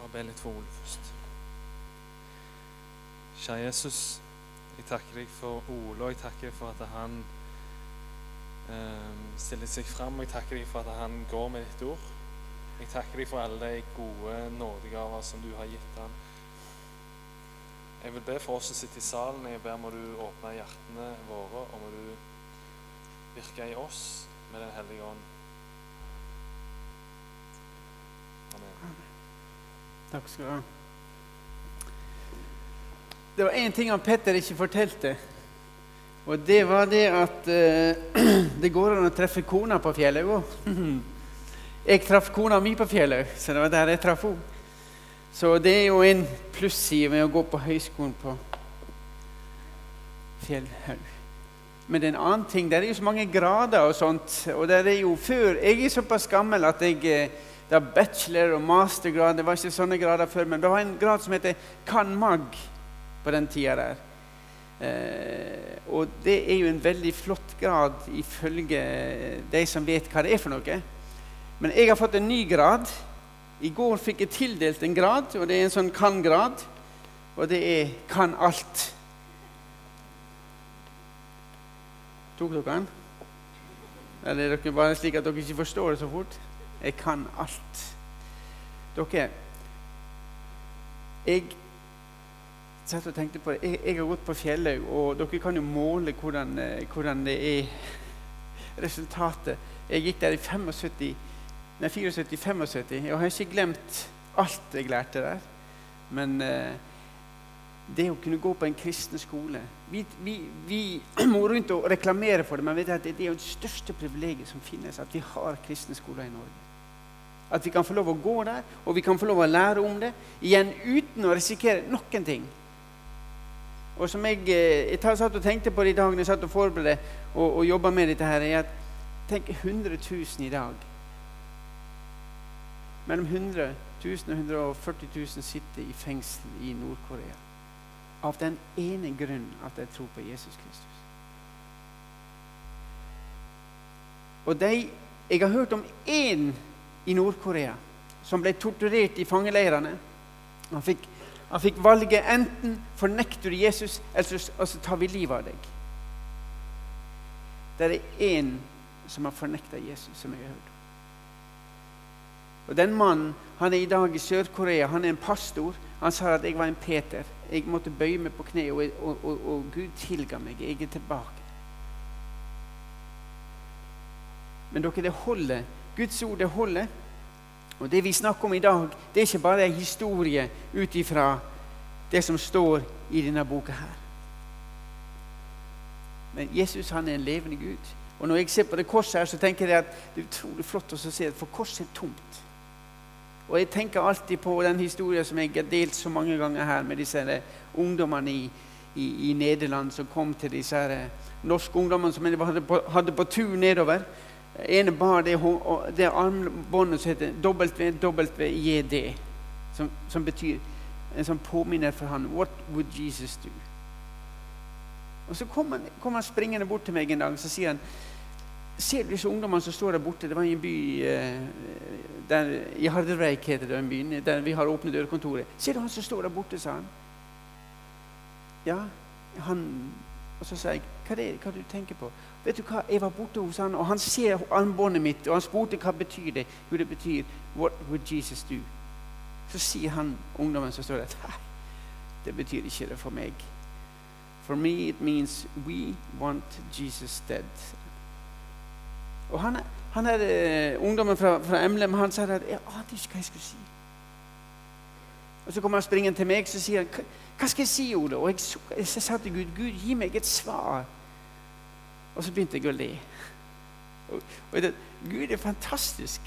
Bare be litt for Ole først. Kjære Jesus, jeg takker deg for Ole, og jeg takker for at han eh, stiller seg fram. Og jeg takker deg for at han går med ditt ord. Jeg takker deg for alle de gode nådegaver som du har gitt han. Jeg vil be for oss som sitter i salen. Jeg ber må du åpne hjertene våre, og må du virke i oss med Den hellige ånd. Amen. Takk skal du ha. Det var én ting han Petter ikke fortalte. Og det var det at uh, det går an å treffe kona på fjellet òg. Jeg traff kona mi på fjellet, så det var der jeg traff henne. Så det er jo en plusside med å gå på høyskolen på Fjellhaug. Men det er en annen ting. Det er jo så mange grader og sånt. Og det er jo før Jeg er såpass gammel at jeg eh, det var bachelor- og mastergrad. Det var ikke sånne grader før, men det var en grad som heter CanMag på den tida der. Eh, og det er jo en veldig flott grad ifølge de som vet hva det er for noe. Men jeg har fått en ny grad. I går fikk jeg tildelt en grad, og det er en sånn kan-grad. Og det er kan alt. Tok dere den? Eller er dere bare slik at dere ikke forstår det så fort? Jeg kan alt. Dere Jeg satt og tenkte på det. Jeg, jeg har gått på Fjellhaug, og dere kan jo måle hvordan, eh, hvordan det er resultatet. Jeg gikk der i 75, nei, 74-75, Jeg har ikke glemt alt jeg lærte der. Men eh, det å kunne gå på en kristen skole Vi, vi, vi må rundt og reklamere for det, men vet at det er jo det største privilegiet som finnes, at vi har kristne skoler i Norge. At vi kan få lov å gå der, og vi kan få lov å lære om det. Igjen uten å risikere noen ting. Og som jeg, eh, jeg satt og tenkte på det i dag når jeg satt og forberedte og, og jobba med dette, her, er at tenk 100 000 i dag. Mellom 100 000 og 140 000 sitter i fengsel i Nord-Korea. Av den ene grunn at de tror på Jesus Kristus. Og de, Jeg har hørt om én i Nord-Korea som ble torturert i fangeleirene. Han fikk, han fikk valget enten fornekter du Jesus, eller så tar vi livet av deg. Det er én som har fornekta Jesus, som jeg har hørt. Og Den mannen han er i dag i Sør-Korea. Han er en pastor. Han sa at jeg var en Peter. Jeg måtte bøye meg på kne, og, og, og, og Gud tilga meg. Jeg er tilbake. Men dere, det holder. Guds ord, det holder. Og det vi snakker om i dag, det er ikke bare en historie ut ifra det som står i denne boka her. Men Jesus han er en levende Gud. Og når jeg ser på det korset her, så tenker jeg at det er utrolig flott å se det, for korset er tomt. Og jeg tenker alltid på den historien som jeg har delt så mange ganger her med disse ungdommene i, i, i Nederland som kom til disse norske ungdommene som hadde på, hadde på tur nedover. Ene bar det, det armbåndet som heter WWJD, som, som betyr en sånn påminner for han What would Jesus do? Og Så kom han, kom han springende bort til meg en dag så sier han Ser du disse ungdommene som står der borte? Det var i en by eh, der, I Harderveik heter den byen, der vi har åpnet dørkontoret. Ser du han som står der borte, sa han. Ja, han Og så sa jeg, hva er det hva du tenker på? Vet du hva, Jeg var borte hos han, og han ser armbåndet mitt, og han spurte hva betyr det Jo, det betyr What would Jesus do? Så sier han ungdommen som står der, det betyr ikke det for meg. For me it means we want Jesus dead. Og han, han er uh, ungdommen fra, fra Emlem han sa at jeg ante ikke hva jeg skulle si. Og Så kommer han springende til meg så sier han, hva skal jeg si, Ole? Og jeg, så, jeg sa til Gud, Gud, gi meg et svar. Og så begynte jeg å le. Og, og det, Gud er fantastisk.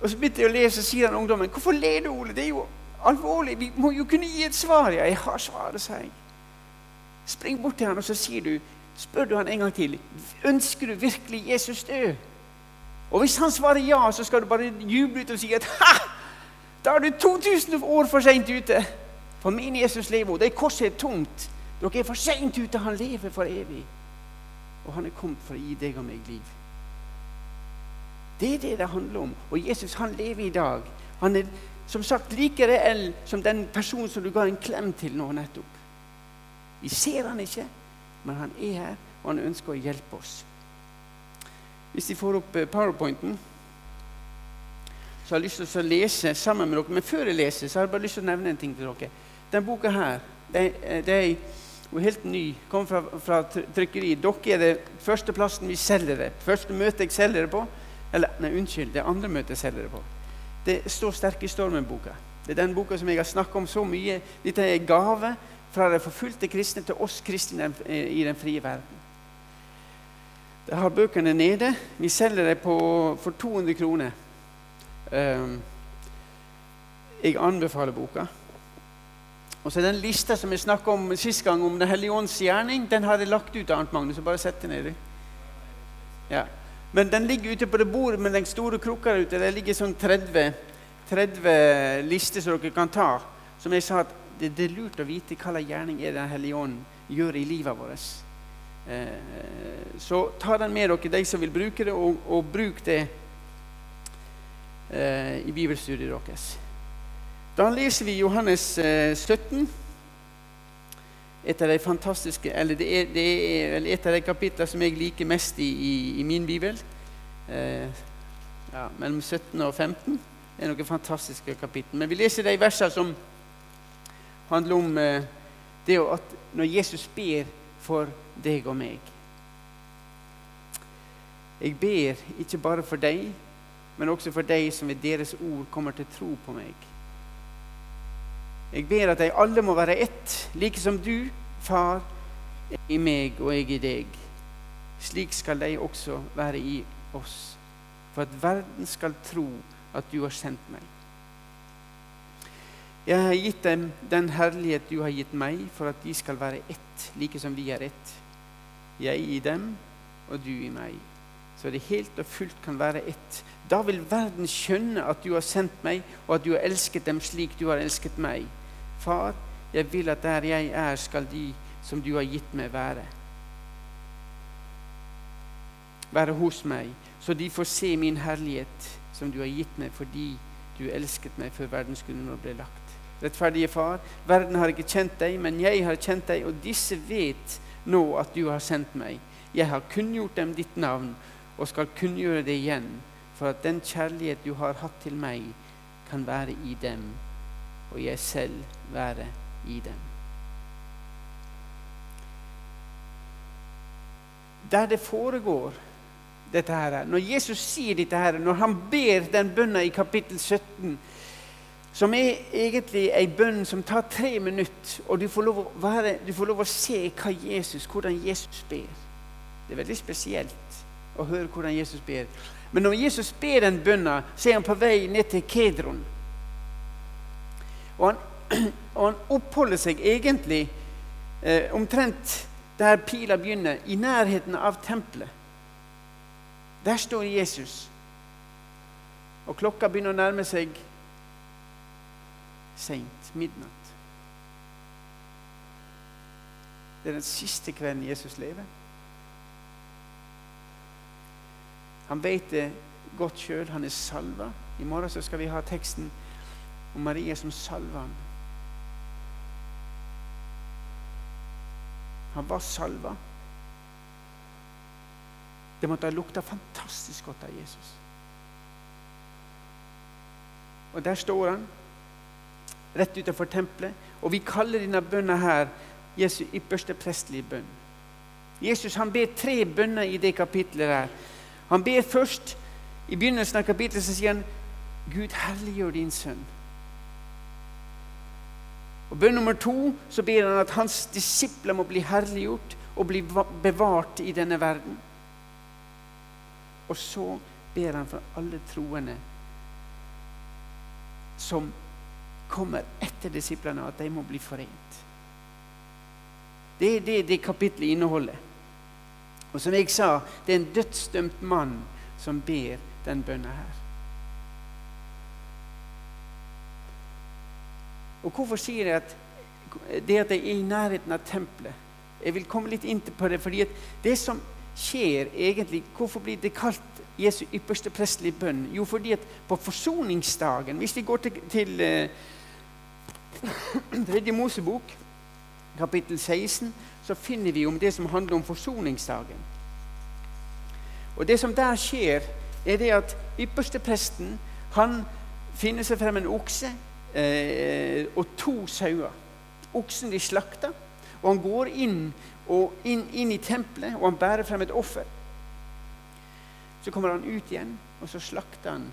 Og så begynte jeg å le, så sier han ungdommen, hvorfor ler du, Ole? Det er jo alvorlig. Vi må jo kunne gi et svar. Ja, jeg har svaret, sa jeg. Spring bort til han, og så sier du, spør du han en gang til ønsker du virkelig Jesus dø. Og hvis han svarer ja, så skal du bare juble ut og si at ha! Da er du 2000 år for seint ute. For min Jesus lever, og det korset er tomt. Dere er for seint ute. Han lever for evig. Og han er kommet for å gi deg og meg liv. Det er det det handler om. Og Jesus han lever i dag. Han er som sagt like reell som den personen som du ga en klem til nå nettopp. Vi ser han ikke, men han er her, og han ønsker å hjelpe oss. Hvis de får opp eh, powerpointen, så har jeg lyst til å lese sammen med dere. Men før jeg leser, så har jeg bare lyst til å nevne en ting til dere. Den boka her, det, det er helt ny. Kommer fra, fra trykkeriet. Dere er det første plassen vi selger det. Første møte jeg selger det på. Eller nei, unnskyld, det andre møtet jeg selger det på. Det står 'Sterke stormen'-boka. Det er den boka som jeg har snakka om så mye. Dette er gave fra de forfulgte kristne til oss kristne i den frie verden. Jeg har bøkene nede. Vi selger dem for 200 kroner. Um, jeg anbefaler boka. Og så Den lista som jeg snakka om sist gang, om Den hellige ånds gjerning, den har jeg lagt ut. Arnt Magnus, bare sett den nedi. Ja. Men den ligger ute på det bordet med den store krukka der ute. Det ligger sånn 30, 30 lister som dere kan ta. Som jeg sa, at det, det er lurt å vite hva slags gjerning er Den hellige ånd gjør i livet vårt. Eh, så ta den med dere, de som vil bruke det, og, og bruk det eh, i bibelstudiet deres. Da leser vi Johannes eh, 17. Et av de fantastiske, eller det er, det er et av de kapitlene som jeg liker mest i, i, i min bibel. Eh, ja, mellom 17 og 15 det er noen fantastiske kapitler. Men vi leser de versene som handler om eh, det at når Jesus ber for deg og meg Jeg ber ikke bare for deg, men også for deg som ved deres ord kommer til tro på meg. Jeg ber at de alle må være ett, like som du, Far, er i meg og jeg i deg. Slik skal de også være i oss, for at verden skal tro at du har sendt meg. Jeg har gitt dem den herlighet du har gitt meg, for at de skal være ett, like som vi er ett. Jeg i dem og du i meg så det helt og fullt kan være ett. Da vil verden skjønne at du har sendt meg, og at du har elsket dem slik du har elsket meg. Far, jeg vil at der jeg er, skal de som du har gitt meg, være. Være hos meg, så de får se min herlighet som du har gitt meg fordi du elsket meg før verdensgrunnen ble lagt. Rettferdige Far, verden har ikke kjent deg, men jeg har kjent deg, og disse vet nå at du har sendt meg. Jeg har kunngjort dem ditt navn og skal kunngjøre det igjen, for at den kjærlighet du har hatt til meg, kan være i dem, og jeg selv være i dem. Der det foregår dette her, Når Jesus sier dette her, når han ber den bønna i kapittel 17 som er egentlig ei bønn som tar tre minutter, og du får, være, du får lov å se hva Jesus, hvordan Jesus ber. Det er veldig spesielt å høre hvordan Jesus ber. Men når Jesus ber den bønna, så er han på vei ned til Kedron. Og han, og han oppholder seg egentlig eh, omtrent der pila begynner, i nærheten av tempelet. Der står Jesus. Og klokka begynner å nærme seg seint, midnatt. Det er den siste kvelden Jesus lever. Han vet det godt sjøl. Han er salva. I morgen skal vi ha teksten om Maria som salva ham. Han var salva. Det måtte ha lukta fantastisk godt av Jesus. Og der står han, rett utenfor tempelet. Og vi kaller denne bønna her Jesu ypperste prestelige bønn. Jesus han ber tre bønner i det kapitlet der. Han ber først I begynnelsen av kapitlet, så sier han Gud, herliggjør din sønn. Og Bønn nummer to så ber han at hans disipler må bli herliggjort og bli bevart i denne verden. Og så ber han for alle troende som kommer etter disiplene, at de må bli forent. Det er det det kapitlet inneholder. Og som jeg sa, det er en dødsdømt mann som ber den bønna her. Og hvorfor sier jeg at det at jeg er i nærheten av tempelet Jeg vil komme litt inn på det, fordi det som skjer egentlig Hvorfor blir det kalt Jesu ypperste prestelige bønn? Jo, fordi at på forsoningsdagen Hvis vi går til, til eh, Tredje Mosebok, kapittel 16, så finner vi om det som handler om forsoningsdagen. Og Det som der skjer, er det at ypperstepresten han finner seg frem en okse eh, og to sauer. Oksen de slakta, og han går inn, inn, inn i tempelet og han bærer frem et offer. Så kommer han ut igjen, og så slakter han.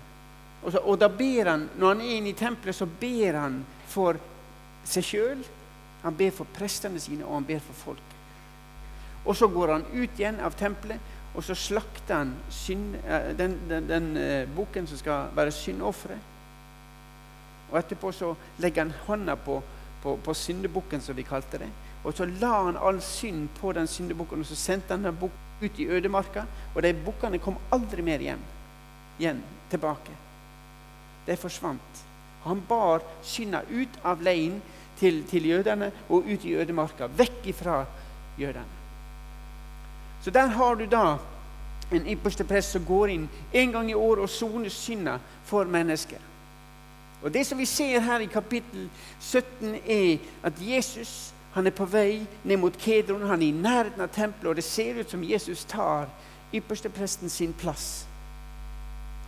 Og, så, og da ber han, Når han er inne i tempelet, så ber han for seg sjøl. Han ber for prestene sine, og han ber for folk. Og så går han ut igjen av tempelet, og så slakter han synd, den, den, den, den uh, bukken som skal være syndofferet. Og etterpå så legger han hånda på, på, på syndebukken, som vi kalte det. Og så la han all synd på den syndebukken, og så sendte han den ut i ødemarka. Og de bukkene kom aldri mer hjem. Igjen tilbake. De forsvant. Han bar synda ut av leiren til, til, jødene og ut i ødemarka. Vekk ifra jødene. Så der har du da en ypperste prest som går inn en gang i året og soner synda for mennesker. Og Det som vi ser her i kapittel 17, er at Jesus han er på vei ned mot Kedron. Han er i nærheten av tempelet, og det ser ut som Jesus tar ypperstepresten sin plass.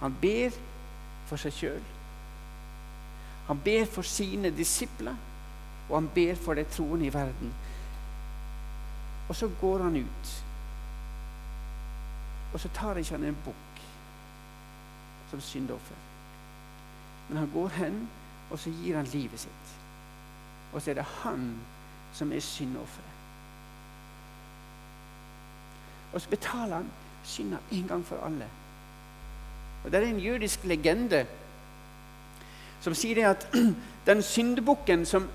Han ber for seg sjøl. Han ber for sine disipler, og han ber for de troende i verden. Og så går han ut. Og så tar ikke han en bukk som syndoffer. Men han går hen, og så gir han livet sitt. Og så er det han som er syndofferet. Og så betaler han synda en gang for alle. Og Det er en jødisk legende som sier det at den syndebukken som,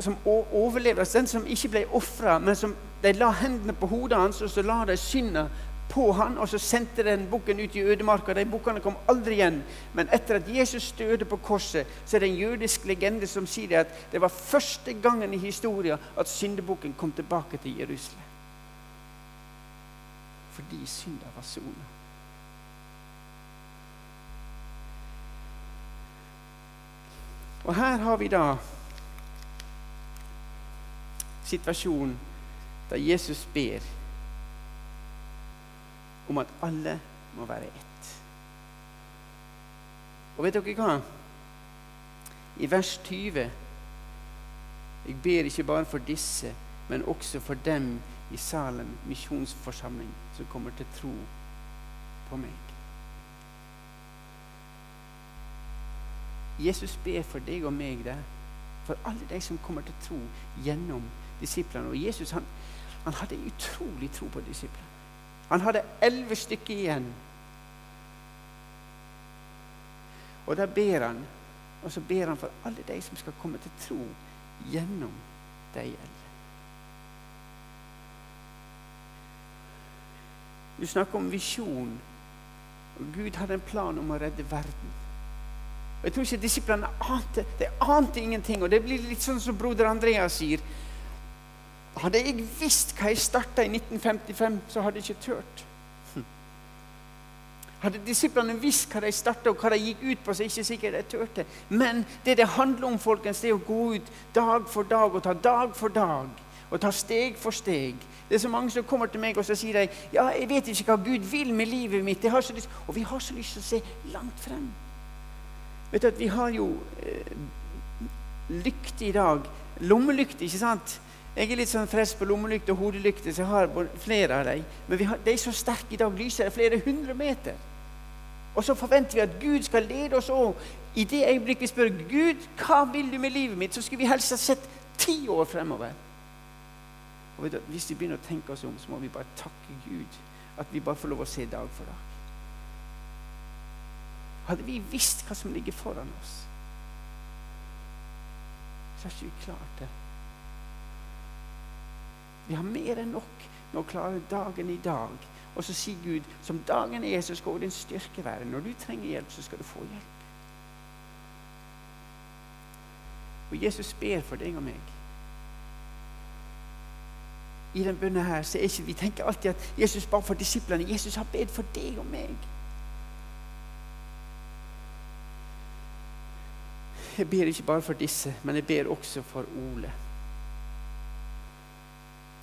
som overlever, altså den som ikke ble ofra, men som de la hendene på hodet hans og så la de synda på han, og så sendte den bukken ut i ødemarka. De bukkene kom aldri igjen. Men etter at Jesus døde på korset, så er det en jødisk legende som sier at det var første gangen i historien at syndebukken kom tilbake til Jerusalem. Fordi synda var sona. Og her har vi da situasjonen da Jesus ber om at alle må være ett. Og vet dere hva? I vers 20 Jeg ber ikke bare for disse, men også for dem i Salem misjonsforsamling som kommer til tro på meg. Jesus ber for deg og meg der. For alle de som kommer til tro gjennom disiplene. Og Jesus han, han hadde utrolig tro på disiplene. Han hadde elleve stykker igjen. Og der ber han, og så ber han for alle de som skal komme til tro gjennom de elleve. Du snakker om visjon. Og Gud hadde en plan om å redde verden. Og Jeg tror ikke disiplene ante det. ante ingenting. Og det blir litt sånn som broder Andreas sier. Hadde jeg visst hva jeg starta i 1955, så hadde jeg ikke turt. Hm. Hadde disiplene visst hva de starta og hva de gikk ut på, så er jeg ikke sikkert de turte. Men det det handler om, folkens, det er å gå ut dag for dag og ta dag for dag. Og ta steg for steg. Det er så mange som kommer til meg og så sier de, ja, jeg vet ikke hva Gud vil med livet mitt. Og vi har så lyst til å se langt frem. Vet du at Vi har jo eh, lykte i dag. Lommelykt, ikke sant? Jeg er litt sånn frelst på lommelykt og hodelykt, så jeg har flere av dem. Men har, de er så sterke i dag. lyser er flere hundre meter. Og så forventer vi at Gud skal lede oss òg. I det øyeblikk vi spør Gud hva vil du med livet mitt, så skulle vi helst ha sett ti år fremover. Og du, Hvis vi begynner å tenke oss om, så må vi bare takke Gud at vi bare får lov å se dag for dag. Hadde vi visst hva som ligger foran oss, så har ikke klart det. Vi har mer enn nok med å klare dagen i dag. Og så sier Gud, som dagen er, så skal din styrke være. Når du trenger hjelp, så skal du få hjelp. Og Jesus ber for deg og meg. I den bønnen her så er ikke, vi tenker alltid at Jesus bare for disiplene. Jesus har bedt for deg og meg. Jeg ber ikke bare for disse, men jeg ber også for Ole.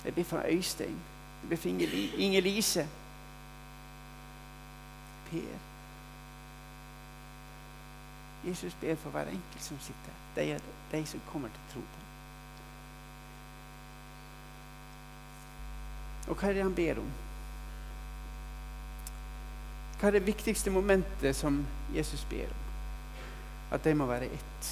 Jeg ber for Øystein. Jeg ber for Inger-Lise. Per. Jesus ber for hver enkelt som sitter her. De, de som kommer til tro på Og hva er det han ber om? Hva er det viktigste momentet som Jesus ber om? At de må være ett.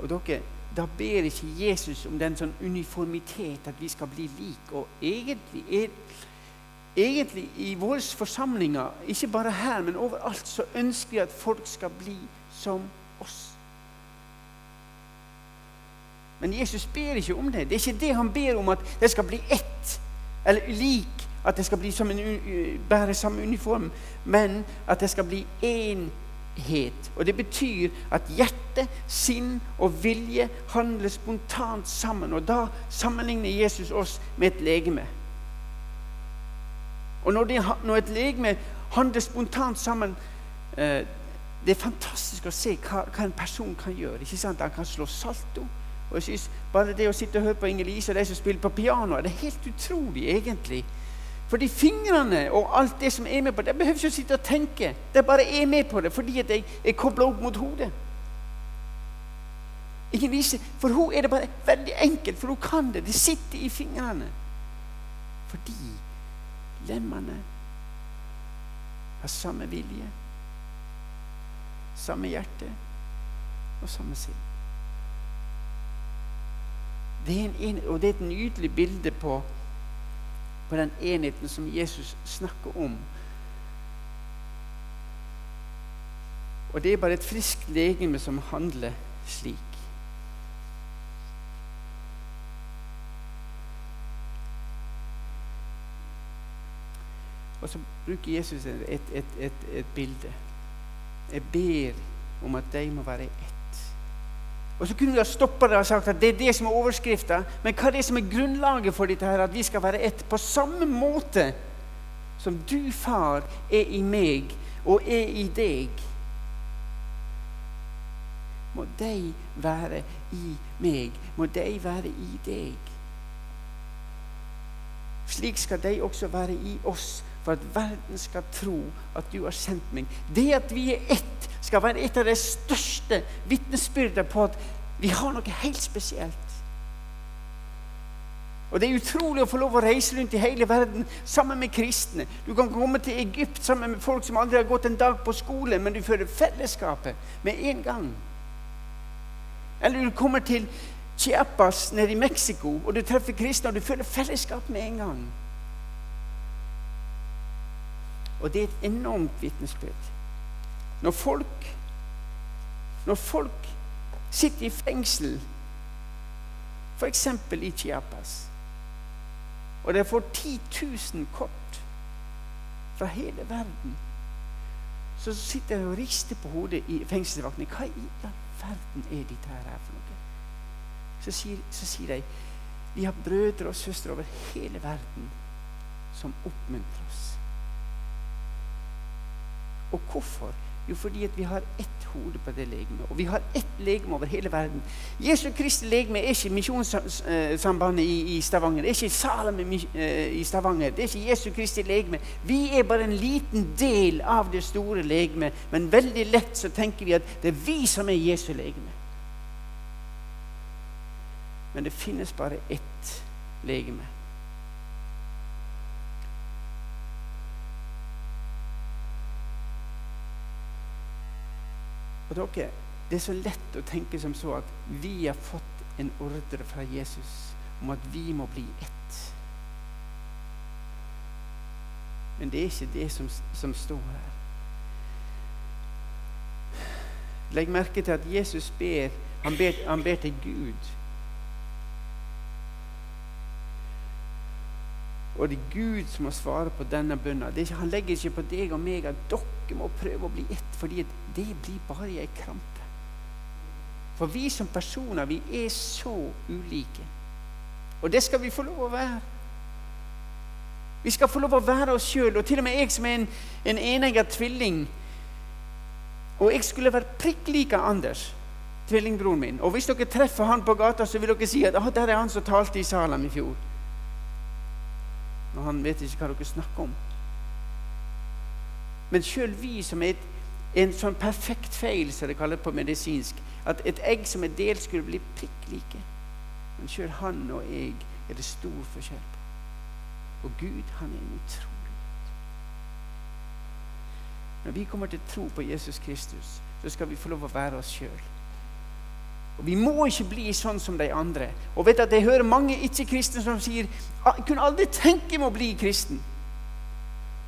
Og dere, Da ber ikke Jesus om den sånn uniformitet, at vi skal bli lik. Og egentlig, egentlig i våre forsamlinger, ikke bare her, men overalt, så ønsker vi at folk skal bli som oss. Men Jesus ber ikke om det. Det er ikke det han ber om, at det skal bli ett eller lik. At det skal bli som en, bære samme uniform. Men at det skal bli enhet. Og det betyr at hjerte, sinn og vilje handler spontant sammen. Og da sammenligner Jesus oss med et legeme. Og når, det, når et legeme handler spontant sammen eh, Det er fantastisk å se hva, hva en person kan gjøre. Ikke sant? Han kan slå salto. Og jeg synes Bare det å sitte og høre på Inger-Lise og de som spiller på piano, det er helt utrolig, egentlig. Fordi fingrene og alt det som er med på det, jeg behøver ikke å sitte og tenke. Det bare er med på det fordi jeg er kobla opp mot hodet. For hun er det bare veldig enkelt, for hun kan det. Det sitter i fingrene. Fordi lemmene har samme vilje, samme hjerte og samme sinn. Det en, og det er et nydelig bilde på, på den enheten som Jesus snakker om. Og det er bare et friskt legeme som handler slik. Og så bruker Jesus et, et, et, et bilde. Jeg ber om at de må være ett. Og så kunne vi ha stoppa det og sagt at det er det som er overskrifta. Men hva er det som er grunnlaget for dette her, at vi skal være ett? På samme måte som du, far, er i meg og er i deg, må de være i meg. Må de være i deg. Slik skal de også være i oss, for at verden skal tro at du har sendt meg. Det at vi er ett, skal være et av de største vitnesbyrdene på at vi har noe helt spesielt. Og Det er utrolig å få lov å reise rundt i hele verden sammen med kristne. Du kan komme til Egypt sammen med folk som aldri har gått en dag på skole, men du føler fellesskapet med en gang. Eller du kommer til Chiapas nede i Mexico, og du treffer kristne, og du føler fellesskap med en gang. Og det er et enormt vitnesbyrd. Når folk Når folk sitter i fengsel, f.eks. i Chiapas, og de får 10 000 kort fra hele verden, så sitter de og rister på hodet i fengselsvaktene. Hva i all verden er dette her for noe? Så sier, så sier de vi har brødre og søstre over hele verden som oppmuntrer oss. Og hvorfor? Jo, fordi vi har ett hode på det legemet. Og vi har ett legeme over hele verden. Jesu Kristi legeme er ikke Misjonssambandet i, i, Stavanger. Det er ikke Salem eh, i Stavanger. Det er ikke Jesu Kristi legeme. Vi er bare en liten del av det store legemet. Men veldig lett så tenker vi at det er vi som er Jesu legeme. Men det finnes bare ett legeme. Og dere, Det er så lett å tenke som så at vi har fått en ordre fra Jesus om at vi må bli ett. Men det er ikke det som, som står her. Legg merke til at Jesus ber han, ber han ber til Gud. Og det er Gud som må svare på denne bønna. Han legger ikke på deg og meg at dere må prøve å bli ett, fordi det blir bare ei krampe. For vi som personer, vi er så ulike. Og det skal vi få lov å være. Vi skal få lov å være oss sjøl. Og til og med jeg som er en, en enegga tvilling Og jeg skulle være prikk lik Anders, tvillingbroren min. Og hvis dere treffer han på gata, så vil dere si at ah, der er han som talte i Salem i fjor. Og han vet ikke hva dere snakker om. Men sjøl vi som er et, en sånn perfekt feil, som det kalles på medisinsk, at et egg som er delt, skulle bli prikk like. Men sjøl han og jeg er det stor forskjell på. Og Gud, han er en utrolig. Når vi kommer til tro på Jesus Kristus, så skal vi få lov å være oss sjøl. Og Vi må ikke bli sånn som de andre. Og vet at Jeg hører mange ikke-kristne som sier jeg kunne aldri tenke meg å bli kristen.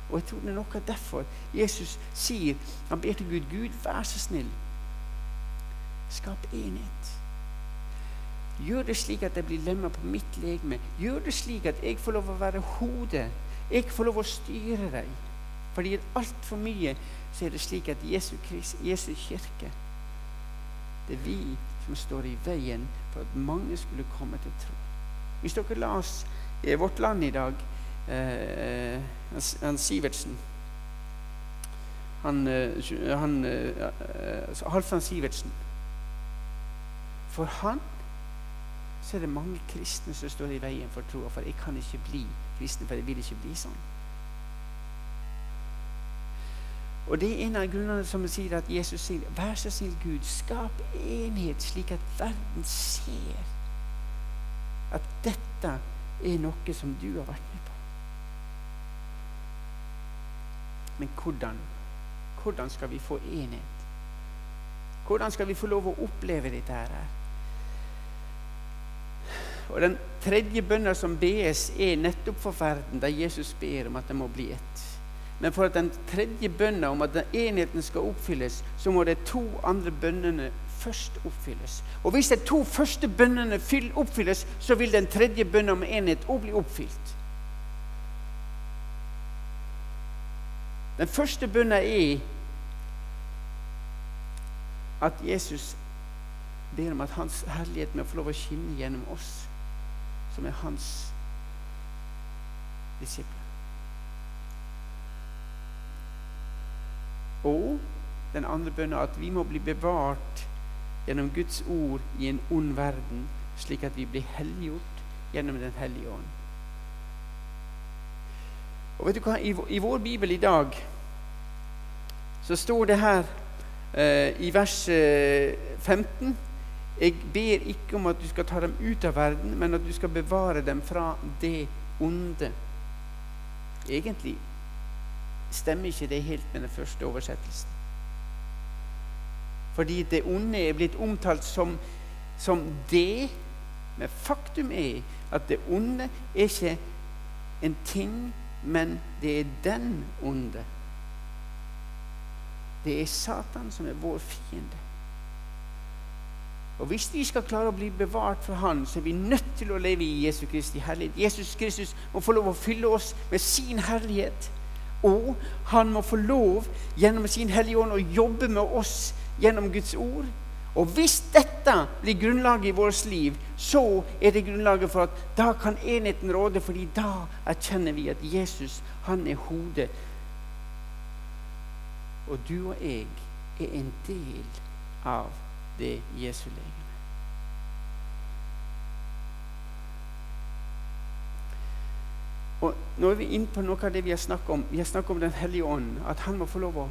Og jeg tror det er noe derfor Jesus sier Han ber til Gud Gud, vær så snill. Skap enhet. Gjør det slik at jeg blir lemma på mitt legeme. Gjør det slik at jeg får lov å være hodet. Jeg får lov å styre deg. Fordi altfor mye så er det slik at Jesu, Jesu kirke Det er vi som står i veien for at mange skulle komme til tro. Hvis dere las i Vårt Land i dag eh, Sivertsen han, eh, han eh, Halvdan Sivertsen For han så er det mange kristne som står i veien for troa. For jeg kan ikke bli kristen, for jeg vil ikke bli sånn. Og Det er en av grunnene som sier at Jesus sier Vær så snill, Gud, skap enhet, slik at verden ser at dette er noe som du har vært med på. Men hvordan? Hvordan skal vi få enhet? Hvordan skal vi få lov å oppleve dette her? Og Den tredje bønna som bes, er nettopp for verden, der Jesus ber om at det må bli ett. Men for at den tredje bønna om at den enheten skal oppfylles, så må de to andre bønnene først oppfylles. Og hvis de to første bønnene oppfylles, så vil den tredje bønna om enhet òg bli oppfylt. Den første bønna er at Jesus ber om at Hans herlighet må få lov å skinne gjennom oss som er hans disipler. Og den andre bønnen at vi må bli bevart gjennom Guds ord i en ond verden, slik at vi blir helliggjort gjennom Den hellige ånd. Og vet du hva? I, vår bibel i dag så står det her eh, i vers eh, 15 jeg ber ikke om at du skal ta dem ut av verden, men at du skal bevare dem fra det onde. Egentlig stemmer ikke det helt med den første oversettelsen. Fordi det onde er blitt omtalt som, som det, men faktum er at det onde er ikke en ting, men det er den onde. Det er Satan som er vår fiende. Og Hvis vi skal klare å bli bevart fra Han, så er vi nødt til å leve i Jesu Kristi herlighet. Jesus Kristus må få lov å fylle oss med sin herlighet. Og han må få lov gjennom sin Hellige Ånd å jobbe med oss gjennom Guds ord. Og hvis dette blir grunnlaget i vårt liv, så er det grunnlaget for at da kan enheten råde, fordi da erkjenner vi at Jesus, han er hodet. Og du og jeg er en del av det Jesu legeme. Og Nå er vi inne på noe av det vi har snakket om. Vi har snakket om Den hellige ånd. At han må få lov å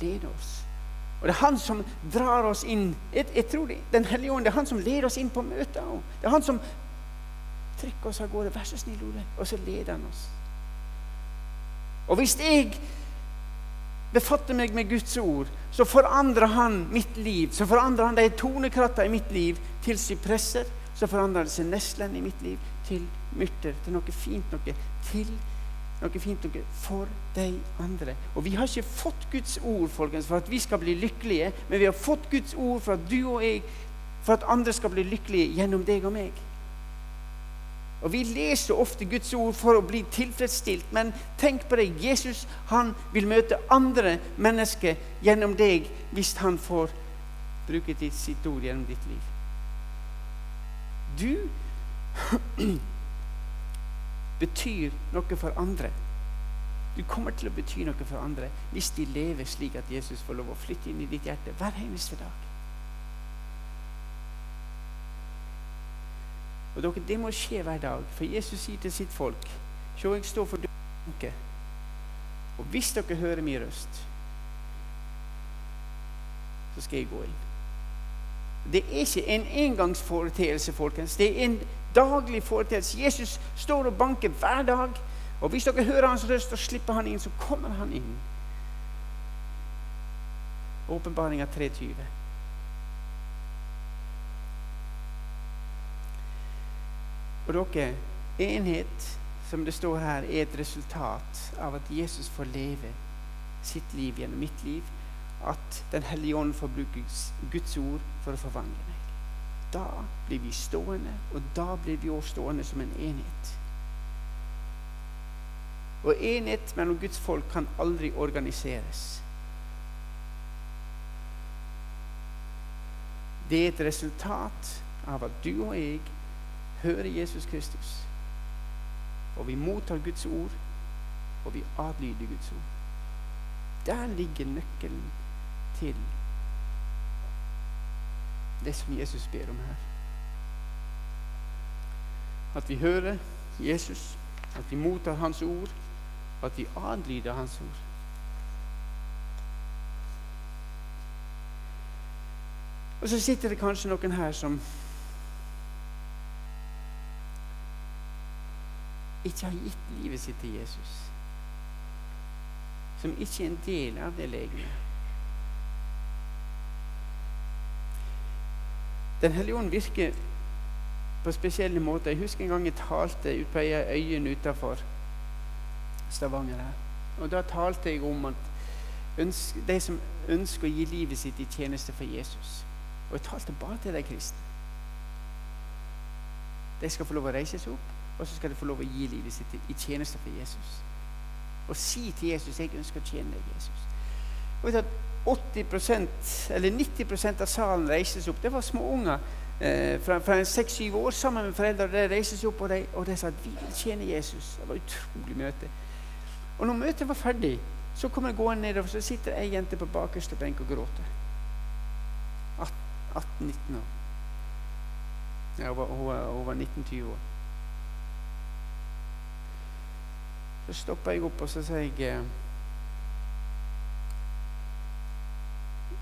lede oss. Og Det er han som drar oss inn. Jeg, jeg tror det, Den hellige ånd det er han som leder oss inn på møter. Det er han som trekker oss av gårde. 'Vær så snill, Ole.' Og så leder han oss. Og hvis jeg befatter meg med Guds ord, så forandrer han mitt liv. Så forandrer han de tonekratta i mitt liv til sypresser. Så forandrer det seg neslen i mitt liv til myrter, til noe fint noe. Til noe fint noe for de andre. Og vi har ikke fått Guds ord folkens, for at vi skal bli lykkelige, men vi har fått Guds ord for at du og jeg, for at andre skal bli lykkelige gjennom deg og meg. Og Vi leser ofte Guds ord for å bli tilfredsstilt, men tenk på det. Jesus han vil møte andre mennesker gjennom deg hvis han får bruke sitt ord gjennom ditt liv. Du betyr noe for andre. Du kommer til å bety noe for andre hvis de lever slik at Jesus får lov å flytte inn i ditt hjerte hver eneste dag. Og dere, Det må skje hver dag, for Jesus sier til sitt folk Se, jeg står for dere. Og hvis dere hører min røst, så skal jeg gå inn. Det er ikke en engangsforeteelse, folkens. Det er en daglig foreteelse. Jesus står og banker hver dag. Og hvis dere hører hans røst og slipper han inn, så kommer han inn. Åpenbaringa 23. Og dere, enhet, som det står her, er et resultat av at Jesus får leve sitt liv gjennom mitt liv. At Den hellige ånd får bruke Guds ord for å forvandle. Da blir vi stående, og da blir vi også stående som en enhet. Og enhet mellom Guds folk kan aldri organiseres. Det er et resultat av at du og jeg hører Jesus Kristus. Og vi mottar Guds ord, og vi adlyder Guds ord. Der ligger nøkkelen til det som Jesus ber om her. At vi hører Jesus, at vi mottar Hans ord, og at vi adlyder Hans ord. Og så sitter det kanskje noen her som ikke har gitt livet sitt til Jesus. Som ikke er en del av det legemet. Den hellige ånd virker på spesielle måter. Jeg husker en gang jeg talte ut på ei øye utafor Stavanger her. Og Da talte jeg om at de som ønsker å gi livet sitt i tjeneste for Jesus Og jeg talte bare til de kristne. De skal få lov å reise seg opp og så skal de få lov å gi livet sitt i tjeneste for Jesus. Og si til Jesus 'Jeg ønsker å tjene deg, Jesus'. Og vet at 80% eller 90% av salen reises opp. Det var små unger eh, fra, fra 6-7 år sammen med foreldre. De reises opp, og de, og de sa at 'vi vil tjene Jesus'. Det var et utrolig møte. Og når møtet var ferdig, så kommer jeg gående nedover, så sitter ei jente på bakerste benk og gråter. 18-19 år. Ja, hun var, hun var 19-20 år. Så stopper jeg opp og så sier jeg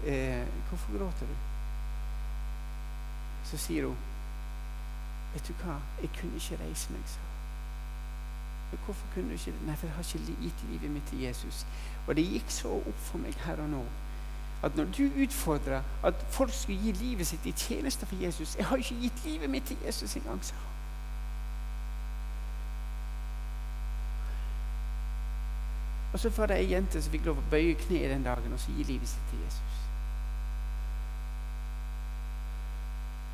eh, 'Hvorfor gråter du?' Så sier hun 'Vet du hva, jeg kunne ikke reise meg', sa hun. 'Hvorfor kunne du ikke Nei, for jeg har ikke gitt livet mitt til Jesus.' Og det gikk så opp for meg her og nå at når du utfordrer at folk skulle gi livet sitt i tjeneste for Jesus 'Jeg har ikke gitt livet mitt til Jesus engang', sa hun. Og så var det ei jente som fikk lov å bøye kne den dagen og så gi livet sitt til Jesus.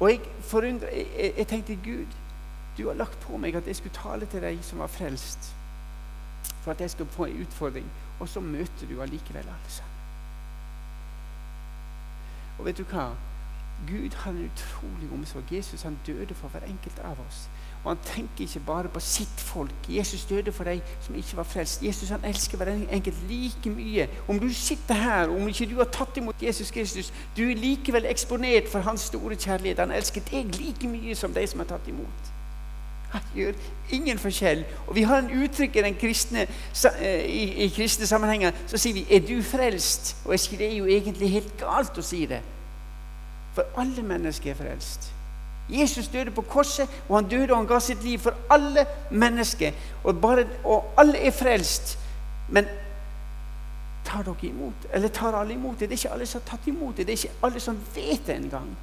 Og jeg, forundre, jeg, jeg, tenkte Gud, du har lagt på meg at jeg skulle tale til deg som var frelst, for at jeg skulle få en utfordring. Og så møter du allikevel alle sammen. Og vet du hva? Gud har en utrolig omsorg. Jesus han døde for hver enkelt av oss. Og han tenker ikke bare på sitt folk. Jesus døde for de som ikke var frelst. Jesus han elsker hver enkelt like mye. Om du sitter her, om ikke du har tatt imot Jesus Kristus, du er likevel eksponert for hans store kjærlighet. Han elsker deg like mye som de som har tatt imot. Han gjør ingen forskjell. Og vi har en uttrykk i den kristne, eh, i, i kristne sammenhenger så sier vi 'Er du frelst?' Og jeg sier det er jo egentlig helt galt å si det. For alle mennesker er frelst. Jesus døde på korset, og han døde og han ga sitt liv for alle mennesker. Og, bare, og alle er frelst. Men tar dere imot Eller tar alle imot det? Det er ikke alle som har tatt imot det. Det er ikke alle som vet det engang.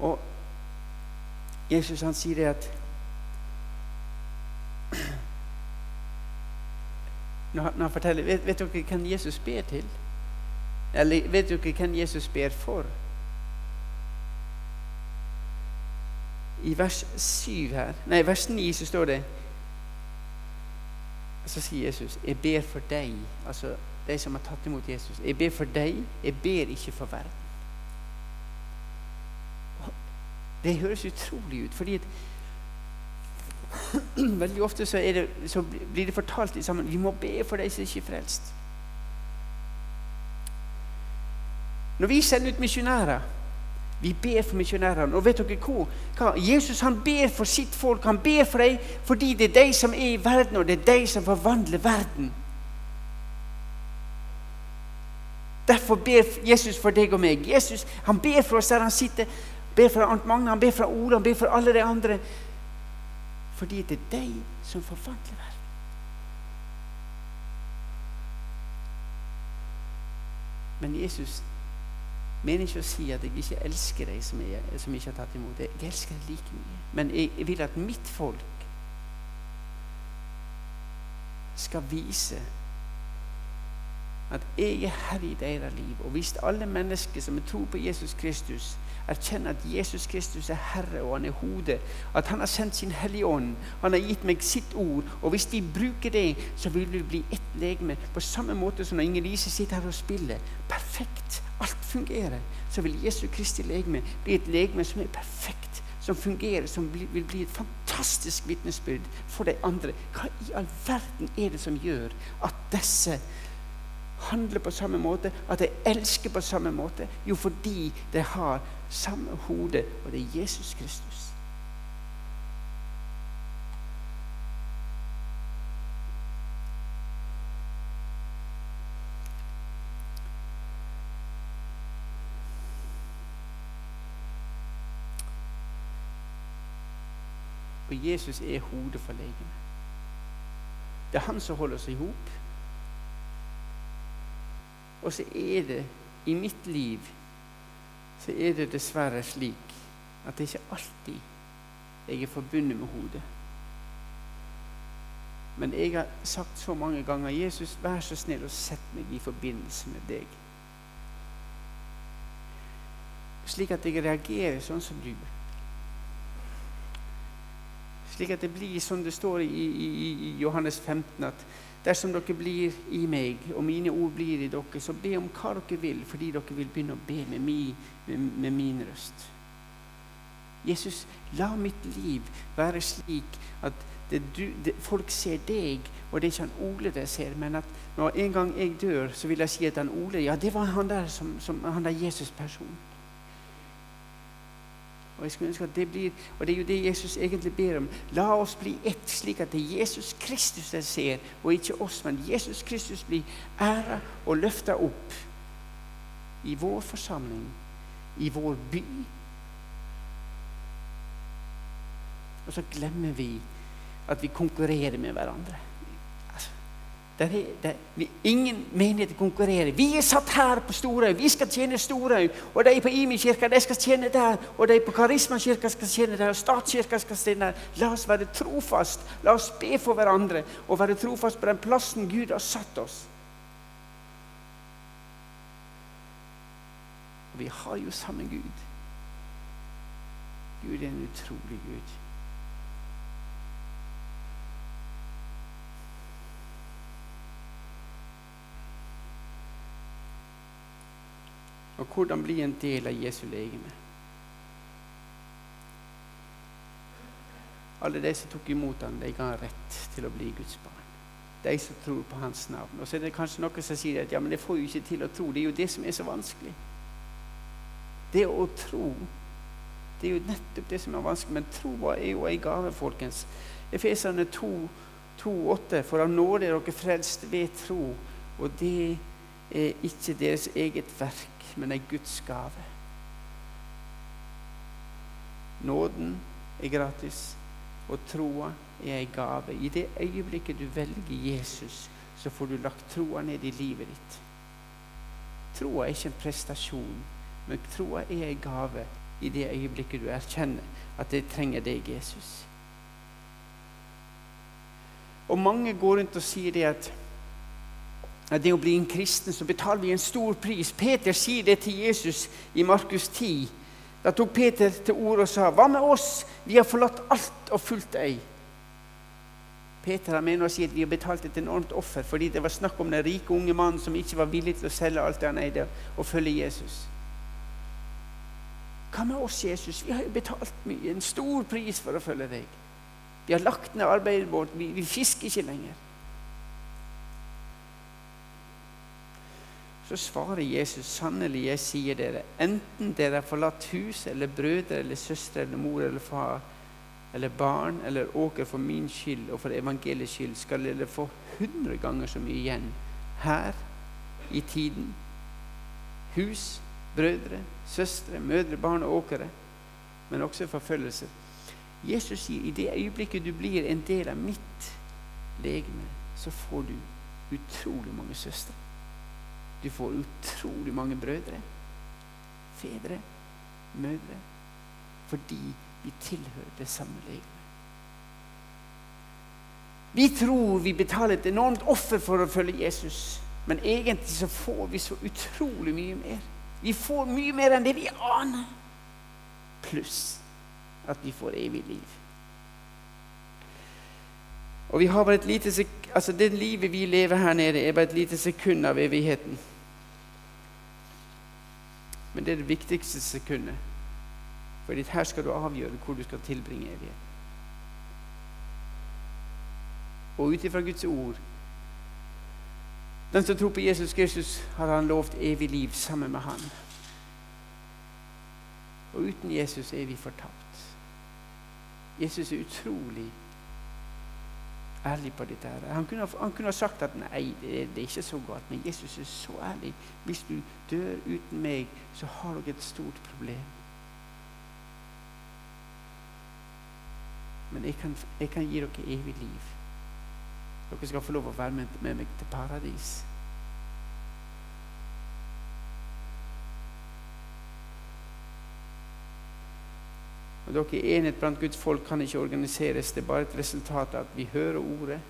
Og Jesus han sier det at Når han forteller, vet, vet dere hvem Jesus ber til? Eller vet du ikke hvem Jesus ber for? I vers 7 her, nei, vers 9 så står det Så sier Jesus, 'Jeg ber for deg', altså de som har tatt imot Jesus. 'Jeg ber for deg, jeg ber ikke for verden'. Det høres utrolig ut. fordi Veldig ofte så, det, så, blir det fortalt sammen vi må be for de som ikke er frelst. Når vi sender ut misjonærer vi ber for misjonærene. Og vet dere hva? Jesus han ber for sitt folk. Han ber for dem fordi det er de som er i verden, og det er de som forvandler verden. Derfor ber Jesus for deg og meg. Jesus han ber for oss der han sitter. ber for Arnt Magne, han ber for Ola, han ber for alle de andre. Fordi det er de som forvandler verden. Men Jesus mener ikke å si at jeg ikke elsker deg som, jeg, som ikke har tatt imot. Jeg elsker deg like mye. Men jeg vil at mitt folk skal vise at jeg er herre i deres liv. Og hvis alle mennesker som tror på Jesus Kristus, erkjenner at Jesus Kristus er Herre og han er hodet, at han har sendt sin Hellige Ånd, han har gitt meg sitt ord, og hvis vi bruker det, så vil vi bli ett legeme. På samme måte som når Inger Lise sitter her og spiller. Perfekt. Alt fungerer. Så vil Jesu Kristi legeme bli et legeme som er perfekt som fungerer, som vil bli et fantastisk vitnesbyrd for de andre. Hva i all verden er det som gjør at disse handler på samme måte, at de elsker på samme måte? Jo, fordi de har samme hode, og det er Jesus Kristus. Og Jesus er hodet for legemet. Det er han som holder oss i hop. Og så er det i mitt liv så er det dessverre slik at det ikke alltid jeg er forbundet med hodet. Men jeg har sagt så mange ganger Jesus, vær så snill og sett meg i forbindelse med deg. Slik at jeg reagerer sånn som du. Slik at det blir som det står i, i, i Johannes 15, at dersom dere blir i meg, og mine ord blir i dere, så be om hva dere vil, fordi dere vil begynne å be med min, med, med min røst. Jesus, la mitt liv være slik at det, du, det, folk ser deg, og det er ikke han Ole de ser, men at når en gang jeg dør, så vil jeg si at han Ole Ja, det var han der som, som han der Jesus-personen. Og jeg skulle ønske at det blir, og det er jo det Jesus egentlig ber om. La oss bli ett, slik at det er Jesus Kristus jeg ser, og ikke oss. Men Jesus Kristus blir æra og løfta opp i vår forsamling, i vår by. Og så glemmer vi at vi konkurrerer med hverandre. Der er, der, vi, ingen menigheter konkurrerer. Vi er satt her på Storhaug. Vi skal tjene Storhaug. Og de på Imi-kirka skal tjene der. Og de på Karisma-kirka skal tjene der. Og Statskirka skal tjene der. La oss være trofast. La oss be for hverandre og være trofast på den plassen Gud har satt oss. Vi har jo samme Gud. Gud er en utrolig Gud. Og hvordan bli en del av Jesu legeme. Alle de som tok imot ham, de ga rett til å bli Guds barn. De som tror på hans navn. Og så er det kanskje noen som sier at ja, men det får jo ikke til å tro. Det er jo det som er så vanskelig. Det å tro, det er jo nettopp det som er vanskelig. Men troa er jo ei gave, folkens. Efeserne 2, 8. For av nåde er dere frelst ved tro. Og det er ikke deres eget verk men en Guds gave. Nåden er gratis, og troa er en gave. I det øyeblikket du velger Jesus, så får du lagt troa ned i livet ditt. Troa er ikke en prestasjon, men troa er en gave i det øyeblikket du erkjenner at jeg trenger deg, Jesus. Og mange går rundt og sier det at det å bli en kristen, så betaler vi en stor pris. Peter sier det til Jesus i Markus 10. Da tok Peter til orde og sa, 'Hva med oss? Vi har forlatt alt og fulgt deg.' Peter mener å si at vi har betalt et enormt offer fordi det var snakk om den rike unge mannen som ikke var villig til å selge alt det han eide, og følge Jesus. hva med oss, Jesus? Vi har jo betalt mye, en stor pris for å følge deg. Vi har lagt ned arbeidet vårt, vi, vi fisker ikke lenger. Så svarer Jesus, sannelig, jeg sier dere, enten dere har forlatt hus eller brødre eller søstre eller mor eller far eller barn eller åker for min skyld og for evangeliets skyld, skal dere få hundre ganger så mye igjen her i tiden. Hus, brødre, søstre, mødre, barn og åkere, men også forfølgelse. Jesus sier i det øyeblikket du blir en del av mitt legeme, så får du utrolig mange søstre. Du får utrolig mange brødre, fedre, mødre, fordi vi tilhører det samme legemet. Vi tror vi betaler et enormt offer for å følge Jesus, men egentlig så får vi så utrolig mye mer. Vi får mye mer enn det vi aner. Pluss at vi får evig liv. Og vi har bare et lite sek altså Det livet vi lever her nede, er bare et lite sekund av evigheten. Men det er det viktigste sekundet. For her skal du avgjøre hvor du skal tilbringe evigheten. Og ut ifra Guds ord Den som tror på Jesus Kristus, har han lovt evig liv sammen med han. Og uten Jesus er vi fortapt. Jesus er utrolig ærlig på dette. her. Han kunne, han kunne ha sagt at nei, det, det, er ikke så godt, men Jesus er så ærlig. Hvis du dør uten meg, så har dere et stort problem. Men jeg kan, jeg kan gi dere evig liv. Dere skal få lov å være med, med meg til paradis. Og dere Enhet blant Guds folk kan ikke organiseres. Det er bare et resultat av at vi hører ordet,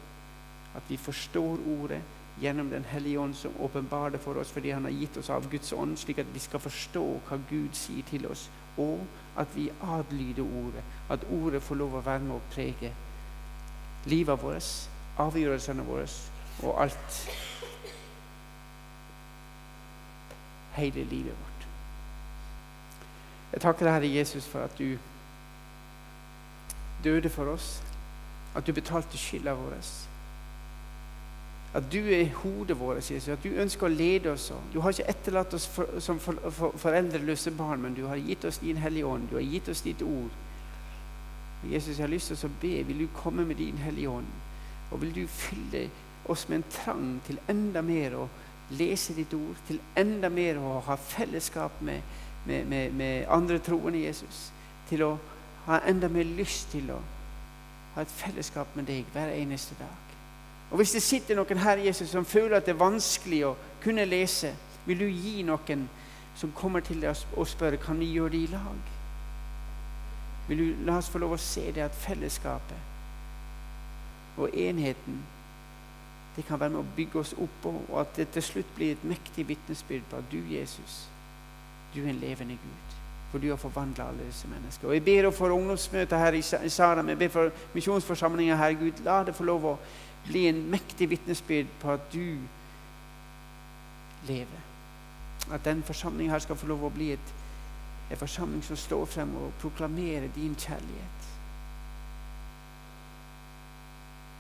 at vi forstår ordet gjennom Den hellige ånd, som åpenbarer det for oss fordi Han har gitt oss av Guds ånd, slik at vi skal forstå hva Gud sier til oss, og at vi adlyder ordet. At ordet får lov å være med å prege livet vårt, avgjørelsene våre og alt. Hele livet vårt. Jeg takker deg, Herre Jesus, for at du døde for oss. At du betalte skylda vår. At du er hodet vårt, Jesus. At du ønsker å lede oss. Du har ikke etterlatt oss for, som for, for, foreldreløse barn, men du har gitt oss din Hellige Ånd. Du har gitt oss ditt ord. Og Jesus, jeg har lyst til å be. Vil du komme med din Hellige Ånd? Og vil du fylle oss med en trang til enda mer å lese ditt ord, til enda mer å ha fellesskap med, med, med, med andre troende Jesus, til å ha enda mer lyst til å ha et fellesskap med deg hver eneste dag. Og Hvis det sitter noen her Jesus, som føler at det er vanskelig å kunne lese, vil du gi noen som kommer til deg og spør kan vi gjøre det i lag? Vil du la oss få lov å se det at fellesskapet og enheten det kan være med å bygge oss opp, og at det til slutt blir et mektig vitnesbyrd på at du, Jesus, du er en levende Gud. For du har forvandla alle disse mennesker. Og Jeg ber for ungdomsmøtet her i Saram, jeg ber for misjonsforsamlinga her. Gud, la det få lov å bli en mektig vitnesbyrd på at du lever. At den forsamlingen her skal få lov å bli et, en forsamling som står frem og proklamerer din kjærlighet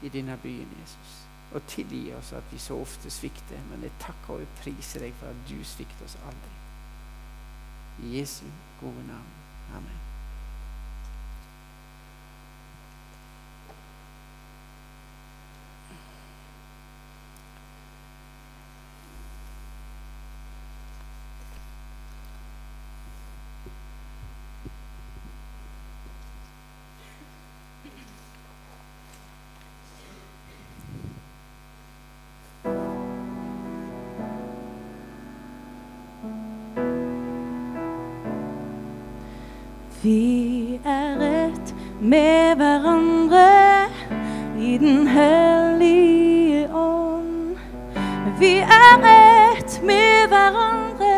i denne byen, Jesus. Og tilgi oss at vi så ofte svikter, men jeg takker og priser deg for at du svikter oss aldri. Jesu gode navn. Amen. Vi er ett med hverandre i Den hellige ånd. Vi er ett med hverandre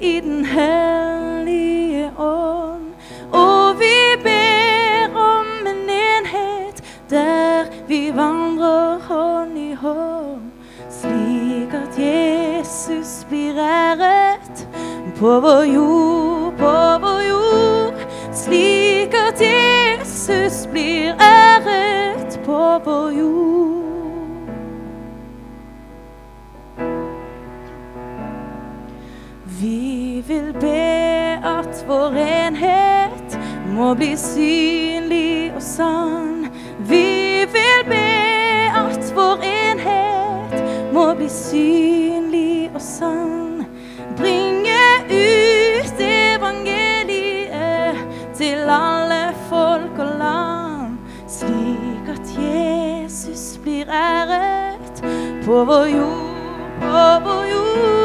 i Den hellige ånd. Og vi ber om en enhet der vi vandrer hånd i hånd, slik at Jesus blir æret på vår jord, Jesus blir æret på vår jord. Vi vil be at vår enhet må bli synlig og sann. Vi vil be at vår enhet må bli synlig Jesus blir æret på